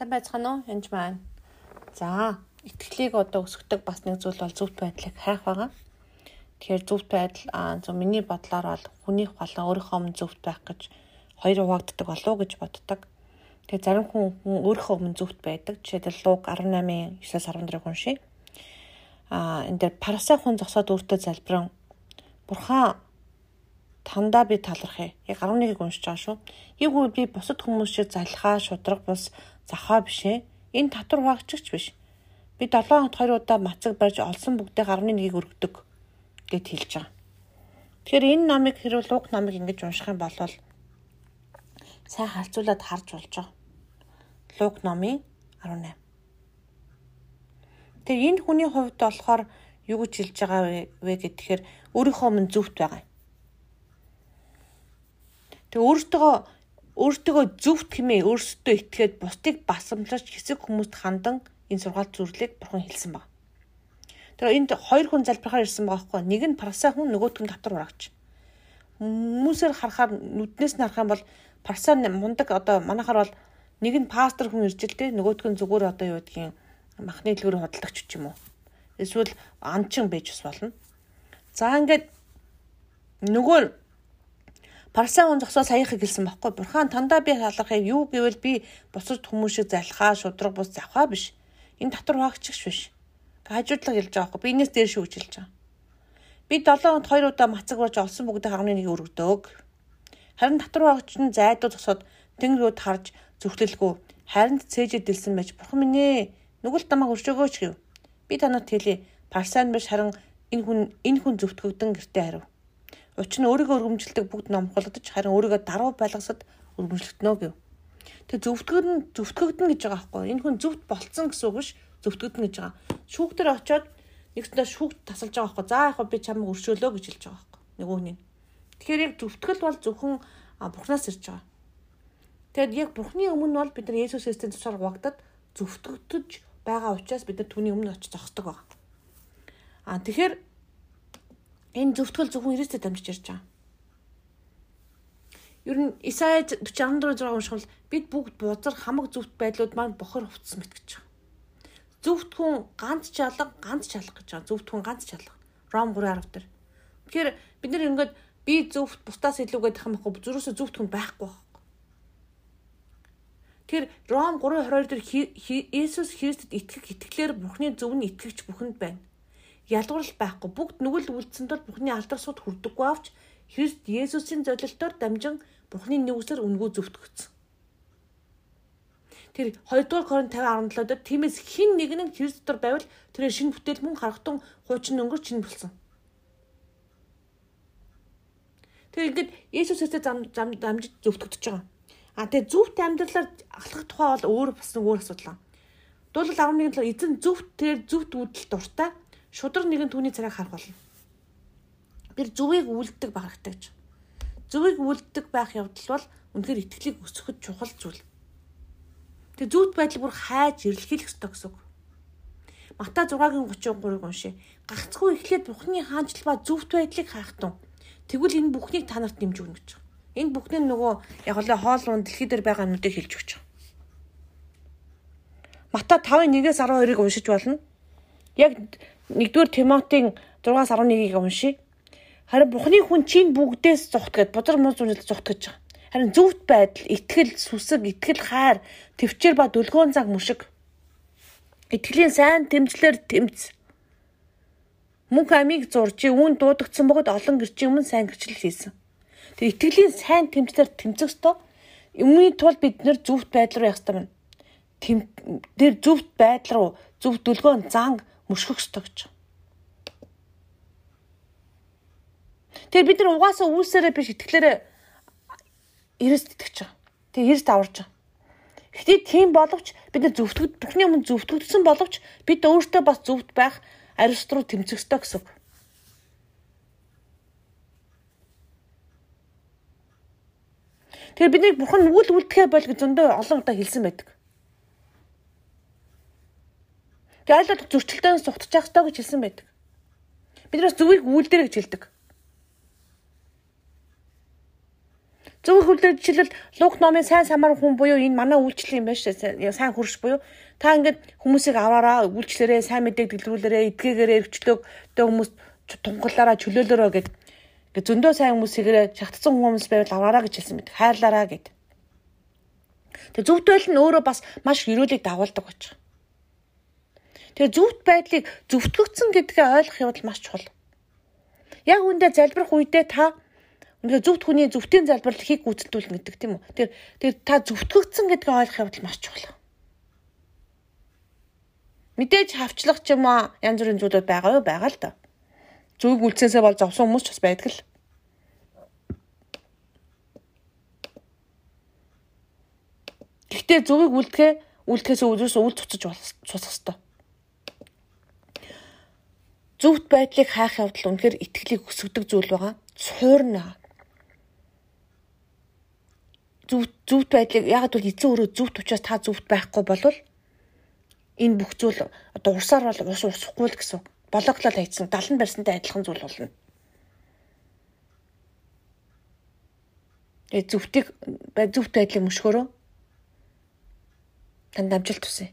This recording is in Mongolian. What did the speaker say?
Сайн байцгаана уу? Энд маань. За, итгэлийг одоо өсгдөг бас нэг зүйл бол зөвхт байдлыг хайх байгаа. Тэгэхээр зөвхт байдал аа зөв миний бодлоор бол хүнийх болон өөрийнхөө өмнө зөвхт байх гэж хоёр хуваагддаг болов уу гэж боддог. Тэгээ зарим хүн өөрийнхөө өмнө зөвхт байдаг. Жишээлбэл Луг 18-ын 9-14-ийг уншия. Аа энэ дээр парасай хүн зогсоод өөртөө залбирэн Бурхан тандаа би талархъя. Яг 11-ийг уншиж байгаа шүү. Ийгүү би бусад хүмүүс шиг залхаа, шудраг бус захаа биш ээ. Энэ татвар хаагчч биш. Би 7 хоногт 2 удаа мацаг барьж олсон бүгдээ 11-ийг өргөдөг гэд хэлж байгаа. Тэгэхээр энэ номыг хэрвээ луг номыг ингэж унших юм бол сайн харьцуулаад харж болж байгаа. Луг номын 18. Тэгээ энэ хүний хувьд болохоор юу гэж хэлж байгаа вэ гэхээр өөрийнхөө өмнө зөвхт байгаа. Тэгээ өөртөө өөртөө зөвхт хэмээ өөрсдөө итгээд бусдыг басамлаж хэсэг хүмүүст хандан энэ сургаалт зүрлийг бурхан хэлсэн баг. Тэр энд хоёр хүн залбирахаар ирсэн байгаа хгүй. Нэг нь парсаа хүн нөгөөт нь татвар барагч. Хүмүүсээр харахаар нүднээс нь харах юм бол парсаа мундаг одоо манайхаар бол нэг нь пастор хүн ирж л дээ нөгөөт нь зүгээр одоо юу гэдгийг махны дэлгүүр худалдагч ч юм уу. Эсвэл анчин байж ус болно. За ингээд нөгөө Парсан он зогсоо саяхыг хэлсэн баггүй. Бурхан тандаа би халахыг юу гэвэл би бусад хүмүүс шиг залхаа, шудраг бус завхаа биш. Энэ татвар хаагчигч биш. Хажуудлага хэлж байгаа байхгүй. Би энэс дээр шүү гэж хэлж байгаа. Би 7 хоногт 2 удаа мацаг барж олсон бүгдээ 11-ийг өргөдөг. Харин татвар хаагч нь зайдуу зогсоод тэнгэрүүд харж зүхтэлгүй харин цээжэд дэлсэн байж бурхан минь ээ нүгэл тамаа өршөөгөөч гэв. Би танад хэлье. Парсан биш харин энэ хүн энэ хүн зөвтгөгдөн гэртээ хариу. Учир нь өөрийгөө өргөмжилдэг бүгд номхолдож харин өөрийгөө даруй байлгасад өргөмжлөгднө гэв. Тэг зөвтгөр нь зөвтгөгдөн гэж байгаа байхгүй. Энэ хүн зөвхт болцсон гэсэн үг биш зөвтгөгдөн гэж байгаа. Шүүхтэр очиод нэгтнээ шүүхт тасалж байгаа байхгүй. За яг би чамайг өршөөлөө гэж хэлж байгаа байхгүй. Нөгөөний. Тэгэхээр яг зөвтгөл бол зөвхөн Бурханаас ирж байгаа. Тэгэд яг Бурхны өмнө бол бид нар Есүс Христийн тушаар хуваагдаад зөвтгөгдөж байгаа учраас бид нар түүний өмнө очиж зогсдог байгаа. А тэгэхээр Энэ зөвтгөл зөвхөн Христэд дамжиж ярьж байгаа. Ер нь Исая 44-6 уншвал бид бүгд бузар хамаг зөвхт байдлууд маань бохор хувцсан мэт гэж байгаа. Зөвхт хүн ганц чалга, ганц чалга гэж байгаа. Зөвхт хүн ганц чалга. Ром 3:10 дээр. Тэгэхээр бид нар ингээд би зөвхт бусдаас илүүгээд их юм байхгүй зүрөөсөө зөвхт хүн байхгүй байхгүй. Тэгэхээр Ром 3:22 дээр Иесус Христэд итгэх итгэлээр Бурхны зөв нь итгэгч бүхэнд байна ялгуурл байхгүй. Бүгд нүгэл үлдсэн тул Бурхны алдар суд хүрдэггүй авч Христ Есүсийн золилтоор дамжин Бурхны нүгсээр үнгүү зөвтгөгдсөн. Тэр 2 дугаар Коринт 50:17 дээр тиймээс хин нэг нь Христ дотор байвал тэр шинэ бүтээл мөн харахтун хуучин өнгөр чинь болсон. Тэр ингээд Есүсээс зам зам дамжиж зөвтгөгдөж байгаа. А тэгээ зөвхт амьдралаар алхах тухай бол өөр бас нэг өөр асуудал. Дуулал 11-ийн төлөө эзэн зөвхт тэр зөвхт үүдэл дуртай шудраг нэгэн түүний царайг харах болно. Тэр зүвийг үлддэг байх хэрэгтэй гэж. Зүвийг үлддэг байх явдал бол үнэхээр итгэлийг өсгөхөд чухал зүйл. Тэг зүвд байдал бүр хайж ирлхийлэх ёстой гэсэн үг. Матай 6-гийн 33-ыг уншъя. Гагцгүй эхлээд Бурхны хаанчл ба зүвд байдлыг хайхтун. Тэгвэл энэ бүхнийг та нарт дэмж өгнө гэж. Энэ бүхний нөгөө яг л хоол руу дэлхий дээр байгаа нүдэ хэлж өгч. Матай 5-1-ээс 12-ыг уншиж болно. Яг 1-р Тимотийн 6-аас 11-ийг уншия. Харин Бухны хүн чинь бүгдээс зүхтгээд бузар муу зүйлд зүхтгэж байгаа. Харин зөвхт байдал, итгэл, сүсэг, итгэл хайр, төвчээр ба дүлгөөн цаг мөшиг. Итгэлийн сайн тэмцлэр тэмц. Мөнх амийг зурж, үүн дуудагдсан бөгөөд олон гэрчийн өмнө сайн гэрчлэл хийсэн. Тэр итгэлийн сайн тэмцлэр тэмцэх ёстой. Өмнөний тулд бид нэр зөвхт байдал руу явах ёстой байна. Тэм тэр зөвхт байдал руу зөв дүлгөөн занг мөшгөх ёстой гэж. Тэгэхээр бид нар угаасаа үүсээрээ биш итгэлээрээ эрэст итгэж байгаа. Тэгээ эрэст аварж байгаа. Гэхдээ тийм боловч бид нар зөвтгөд бүхний өмнө зөвтгөгдсөн боловч бид өөртөө бас зөвхт байх арист руу тэмцэх ёстой гэсэн үг. Тэгэхээр бидний бурхан үл үлдэхэ бол гэж зөндөө олон удаа хэлсэн байдаг. Тэгээ айлууд зөрчилдөөнөөс зугтчих ёстой гэж хэлсэн байдаг. Бид бас зөвийг үйлдэр гэж хэлдэг. Зөвхөн хүлээж жишээлбэл Лук номын сайн самар хүн буюу энэ манай үйлчлэл юм байна шүү. Сайн хурш буюу та ингээд хүмүүсийг аваараа үйлчлэрээ сайн мэдээг дэлгэрүүлээрээ эдгээгээрээ эргчлөөг тэ хүмүүс тунгалаараа чөлөөлөөрөө гэд ингээд зөндөө сайн хүмүүсийгээрээ шатцсан хүмүүс байвал аваараа гэж хэлсэн мэт. Хайрлаараа гэд. Тэгээ зөвхт байл нь өөрөө бас маш өрөөлийг дагуулдаг байгаа. Тэгээ зөвхт байдлыг зөвтгөгдсөн гэдгээ ойлгох явдал маш чухал. Яг үндэ залбирах үедээ та үнэхээр зөвхт хүний зөвхтийн залбирлыг гүйцэтгүүлнэ гэдэг тийм үү. Тэр тэр та зөвтгөгдсөн гэдгээ ойлгох явдал маш чухал. Мэдээж хавчлах ч юм аа янз бүрийн зүйлүүд байгаа юу байгаа л да. Зүг үлцээсээ бол зовсон хүмүүс ч бас байдаг л. Гэхдээ зүгийг үлдэхээ үлдэхээс үүдээс үл цуцаж цуцах хэвээр. Зөвхт байдлыг хайх явдал үнэхээр итгэлийг өсгдөг зүйл байгаа. Цуурна. Зөв зөвхт байдлыг яг бол эзэн өөрөө зөвхт учраас та зөвхт байхгүй болвол энэ бүх зүйл одоо урсаар бол ус усахгүй л гэсэн. Бологлол хайцсан 70 барьсантай адилхан зүйл болно. Тэгээ зөвхтийг зөвхт байдлыг мөшгөрөө танд амжилт хүсье.